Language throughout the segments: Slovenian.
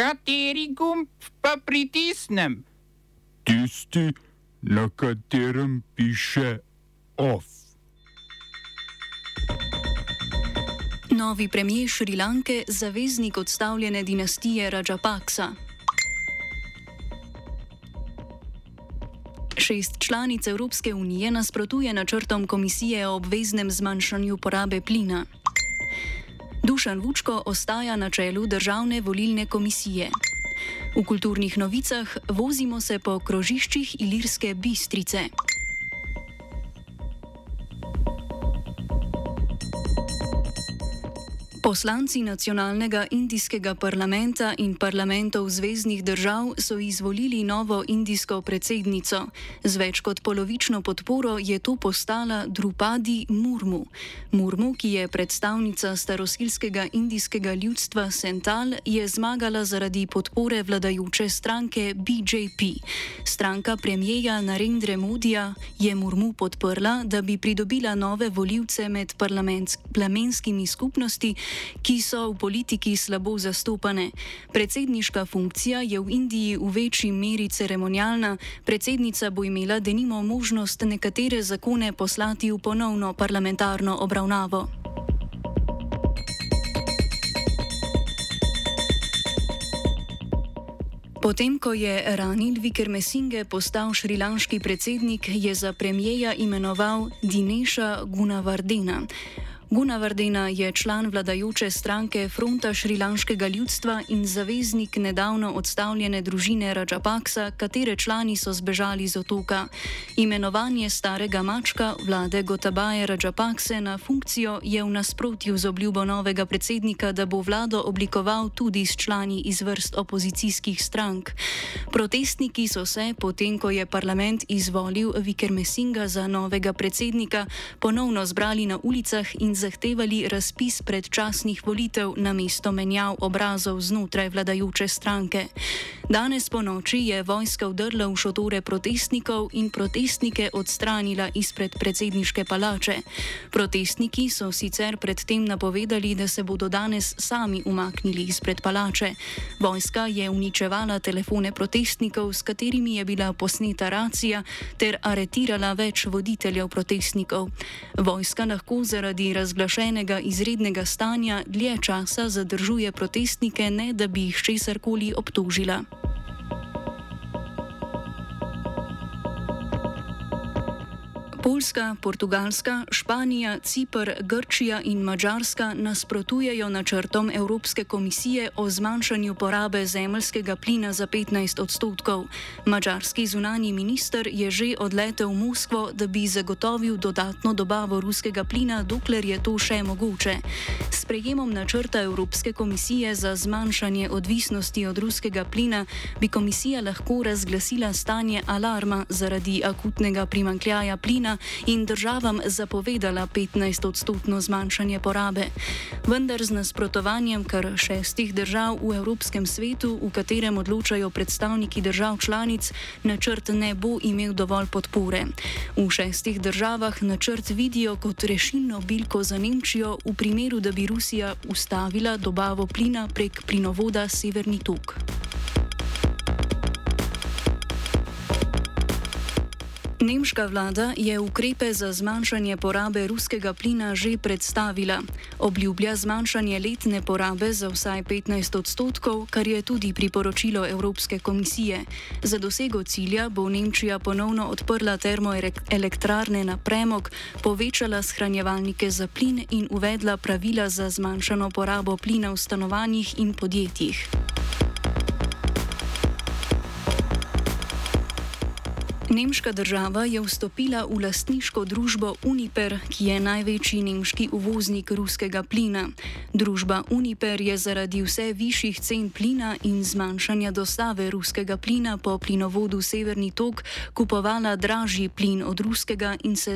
Kateri gumb pa pritisnem? Tisti, na katerem piše OF. Novi premijer Šrilanke, zaveznik odstavljene dinastije Rajapaksa. Šest članic Evropske unije nasprotuje načrtom komisije o obveznem zmanjšanju porabe plina. Dušan Vučko ostaja na čelu državne volilne komisije. V kulturnih novicah vozimo se po krožiščih Ilirske bistrice. Poslanci nacionalnega indijskega parlamenta in parlamentov zvezdnih držav so izvolili novo indijsko predsednico. Z več kot polovično podporo je to postala Drupadi Murmu. Murmu, ki je predstavnica starosilskega indijskega ljudstva Sental, je zmagala zaradi podpore vladajoče stranke BJP. Stranka premijeja Narendra Modija je Murmu podprla, da bi pridobila nove voljivce med plemenskimi skupnosti ki so v politiki slabo zastopane. Predsedniška funkcija je v Indiji v večji meri ceremonialna, predsednica bo imela denimo možnost nekatere zakone poslati v ponovno parlamentarno obravnavo. Potem, ko je Ranil Vikermesinge postal šrilanški predsednik, je za premijeja imenoval Dineša Gunavardena. Gunavardena je član vladajoče stranke Fronta šrilanškega ljudstva in zaveznik nedavno odstavljene družine Rajapaksa, katere člani so zbežali z otoka. Imenovanje starega mačka vlade Gotabaje Rajapakse na funkcijo je v nasprotju z obljubo novega predsednika, da bo vlado oblikoval tudi s člani iz vrst opozicijskih strank. Protestniki so se, potem ko je parlament izvolil Vikermesinga za novega predsednika, ponovno zbrali na ulicah in zahtevali razpis predčasnih volitev na mesto menjav obrazov znotraj vladajoče stranke. Danes po noči je vojska vdrla v šotore protestnikov in protestnike odstranila izpred predsedniške palače. Protestniki so sicer predtem napovedali, da se bodo danes sami umaknili izpred palače. Vojska je uničevala telefone protestnikov, s katerimi je bila posneta racija, ter aretirala več voditeljev protestnikov. Vojska lahko zaradi razglasovanja razglašenega izrednega stanja dlje časa zadržuje protestnike, ne da bi jih česar koli obtožila. Poljska, Portugalska, Španija, Cipr, Grčija in Mačarska nasprotujejo načrtom Evropske komisije o zmanjšanju porabe zemljskega plina za 15 odstotkov. Mačarski zunani minister je že odletel v Moskvo, da bi zagotovil dodatno dobavo ruskega plina, dokler je to še mogoče. S prejemom načrta Evropske komisije za zmanjšanje odvisnosti od ruskega plina bi komisija lahko razglasila stanje alarma zaradi akutnega primankljaja plina in državam zapovedala 15-odstotno zmanjšanje porabe. Vendar z nasprotovanjem kar šestih držav v Evropskem svetu, v katerem odločajo predstavniki držav članic, načrt ne bo imel dovolj podpore. V šestih državah načrt vidijo kot rešilno bilko za Nemčijo v primeru, da bi Rusija ustavila dobavo plina prek plinovoda Severni tok. Nemška vlada je ukrepe za zmanjšanje porabe ruskega plina že predstavila. Obljublja zmanjšanje letne porabe za vsaj 15 odstotkov, kar je tudi priporočilo Evropske komisije. Za dosego cilja bo Nemčija ponovno odprla termoelektrarne na premog, povečala shranjevalnike za plin in uvedla pravila za zmanjšano porabo plina v stanovanjih in podjetjih. Nemška država je vstopila v lastniško družbo Uniper, ki je največji nemški uvoznik ruskega plina. Družba Uniper je zaradi vse višjih cen plina in zmanjšanja dostave ruskega plina po plinovodu Severni tok kupovala dražji plin od ruskega in se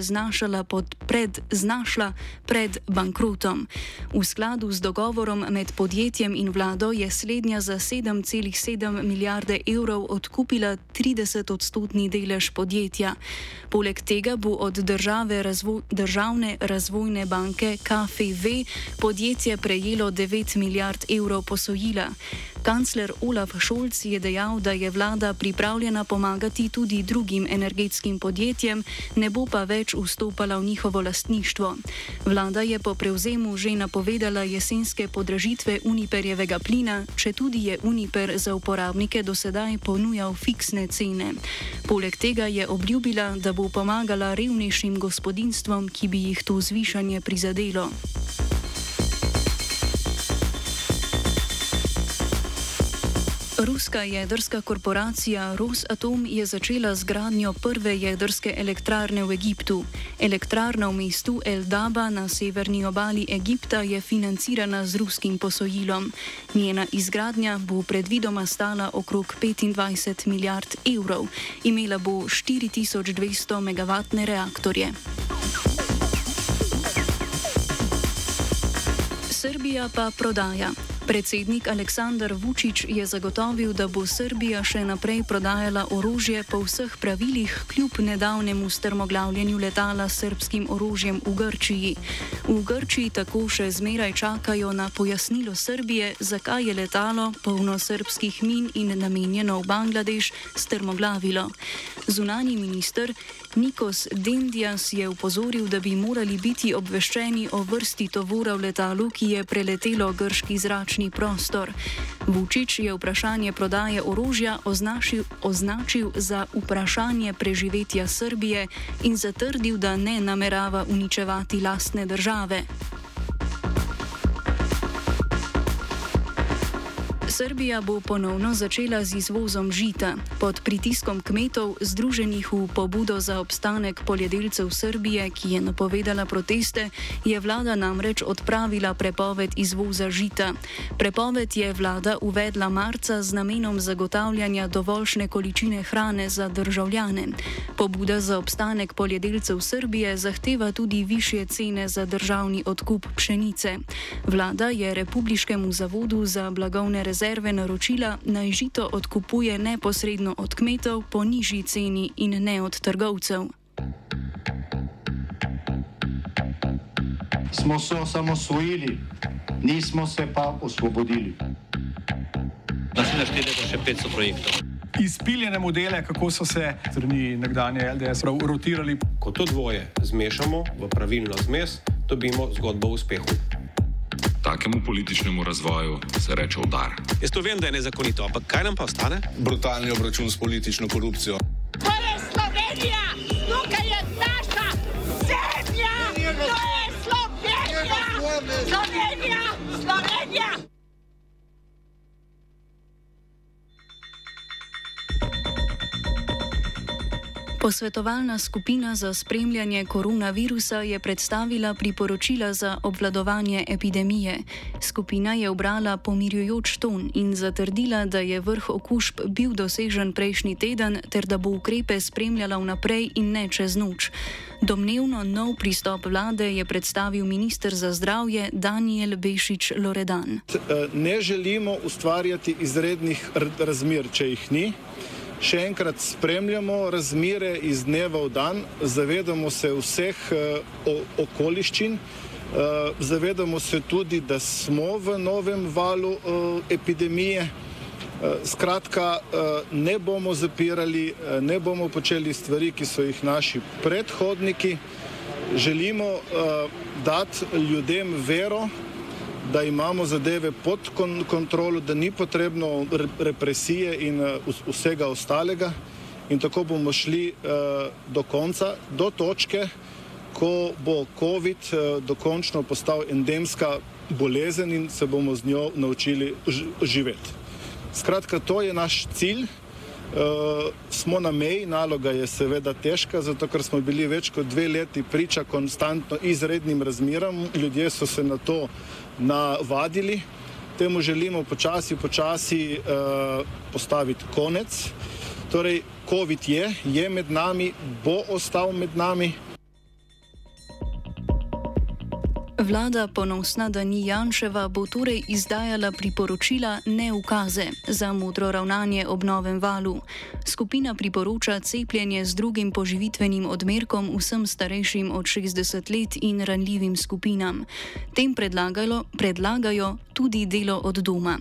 pred, znašla pred bankrotom. V skladu z dogovorom med podjetjem in vlado je slednja za 7,7 milijarde evrov odkupila 30 odstotni delež delež podjetja. Poleg tega bo od razvo državne razvojne banke KFV podjetje prejelo 9 milijard evrov posojila. Kancler Olaf Scholz je dejal, da je vlada pripravljena pomagati tudi drugim energetskim podjetjem, ne bo pa več vstopala v njihovo lastništvo. Vlada je po prevzemu že napovedala jesenske podražitve Uniperjevega plina, če tudi je Uniper za uporabnike do sedaj ponujal fiksne cene. Poleg tega je obljubila, da bo pomagala revnejšim gospodinstvom, ki bi jih to zvišanje prizadelo. Ruska jedrska korporacija Rosatom je začela z gradnjo prve jedrske elektrarne v Egiptu. Elektrarna v mestu El Daba na severni obali Egipta je financirana z ruskim posojilom. Njena izgradnja bo predvidoma stala okrog 25 milijard evrov. Imela bo 4200 MW reaktorje. Srbija pa prodaja. Predsednik Aleksandar Vučić je zagotovil, da bo Srbija še naprej prodajala orožje po vseh pravilih, kljub nedavnemu strmoglavljenju letala s srpskim orožjem v Grčiji. V Grčiji tako še zmeraj čakajo na pojasnilo Srbije, zakaj je letalo polno srpskih min in namenjeno v Bangladeš strmoglavilo. Zunani minister Nikos Dendijas je upozoril, da bi morali biti obveščeni o vrsti tovora v letalu, ki je preletelo grški zračni prostor. Vučić je vprašanje prodaje orožja označil, označil za vprašanje preživetja Srbije in zatrdil, da ne namerava uničevati lastne države. Srbija bo ponovno začela z izvozom žita. Pod pritiskom kmetov, združenih v pobudo za obstanek poljedelcev Srbije, ki je napovedala proteste, je vlada namreč odpravila prepoved izvoza žita. Prepoved je vlada uvedla marca z namenom zagotavljanja dovoljšne količine hrane za državljane. Pobuda za obstanek poljedelcev Srbije zahteva tudi više cene za državni odkup pšenice. Vlada je Republiškemu zavodu za blagovne rezerve rezerve naročila naj žito odkupuje neposredno od kmetov po nižji ceni in ne od trgovcev. Smo se osamosvojili, nismo se pa osvobodili. Naslednje število je še 500 projektov. Izpiljene modele, kako so se strani nekdanje LDS rotirali. Ko to dvoje zmešamo v pravilno zmes, dobimo zgodbo o uspehu takemu političnemu razvoju se reče udar. Jaz to vem, da je nezakonito, ampak kaj nam pa ostane? Brutalni obračun s politično korupcijo. To je Slovenija, tukaj je Posvetovalna skupina za spremljanje koronavirusa je predstavila priporočila za obvladovanje epidemije. Skupina je obrala pomirjujoč ton in zatrdila, da je vrh okužb bil dosežen prejšnji teden ter da bo ukrepe spremljala vnaprej in ne čez noč. Domnevno nov pristop vlade je predstavil ministr za zdravje Daniel Bešič Loredan. Ne želimo ustvarjati izrednih razmer, če jih ni. Še enkrat spremljamo razmere iz dneva v dan, zavedamo se vseh uh, okoliščin, uh, zavedamo se tudi, da smo v novem valu uh, epidemije. Skratka, ne bomo zapirali, ne bomo počeli stvari, ki so jih naši predhodniki. Želimo uh, dati ljudem vero, da imamo zadeve pod kon kontrolo, da ni potrebno represije in uh, vsega ostalega. In tako bomo šli uh, do konca, do točke, ko bo COVID uh, dokončno postal endemska bolezen in se bomo z njo naučili živeti. Skratka, to je naš cilj. Uh, smo na meji, naloga je seveda težka, zato ker smo bili več kot dve leti priča konstantno izrednim razmeram. Ljudje so se na to navadili. Temu želimo počasi, počasi uh, postaviti konec. Torej, COVID je, je med nami, bo ostal med nami. Vlada ponosna, da ni Janševa, bo torej izdajala priporočila, ne ukaze za modro ravnanje ob novem valu. Skupina priporoča cepljenje z drugim poživitvenim odmerkom vsem starejšim od 60 let in ranljivim skupinam. Tem predlagajo tudi delo od doma.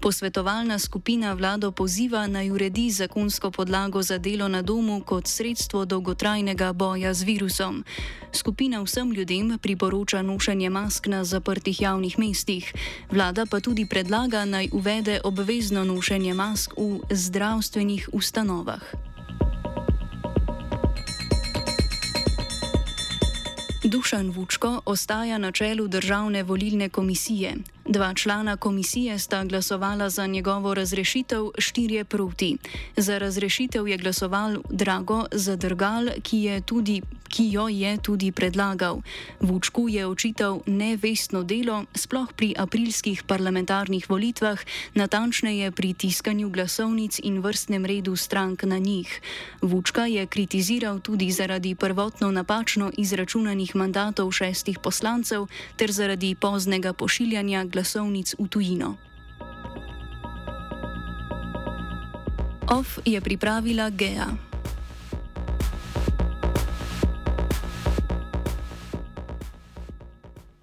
Posvetovalna skupina vlado poziva naj uredi zakonsko podlago za delo na domu kot sredstvo dolgotrajnega boja z virusom. Skupina vsem ljudem priporoča nošenje mask na zaprtih javnih mestih. Vlada pa tudi predlaga naj uvede obvezno nošenje mask v zdravstvenih ustanovah. Dušan Vučko ostaja na čelu državne volilne komisije. Dva člana komisije sta glasovala za njegovo razrešitev, štirje proti. Za razrešitev je glasoval Drago Zadrgal, ki, tudi, ki jo je tudi predlagal. Vučku je očital nevestno delo, sploh pri aprilskih parlamentarnih volitvah, natančneje pri tiskanju glasovnic in vrstnem redu strank na njih. Vučka je kritiziral tudi zaradi prvotno napačno izračunanih mandatov šestih poslancev ter zaradi poznega pošiljanja glasovnic v tujino. OF je pripravila Gea.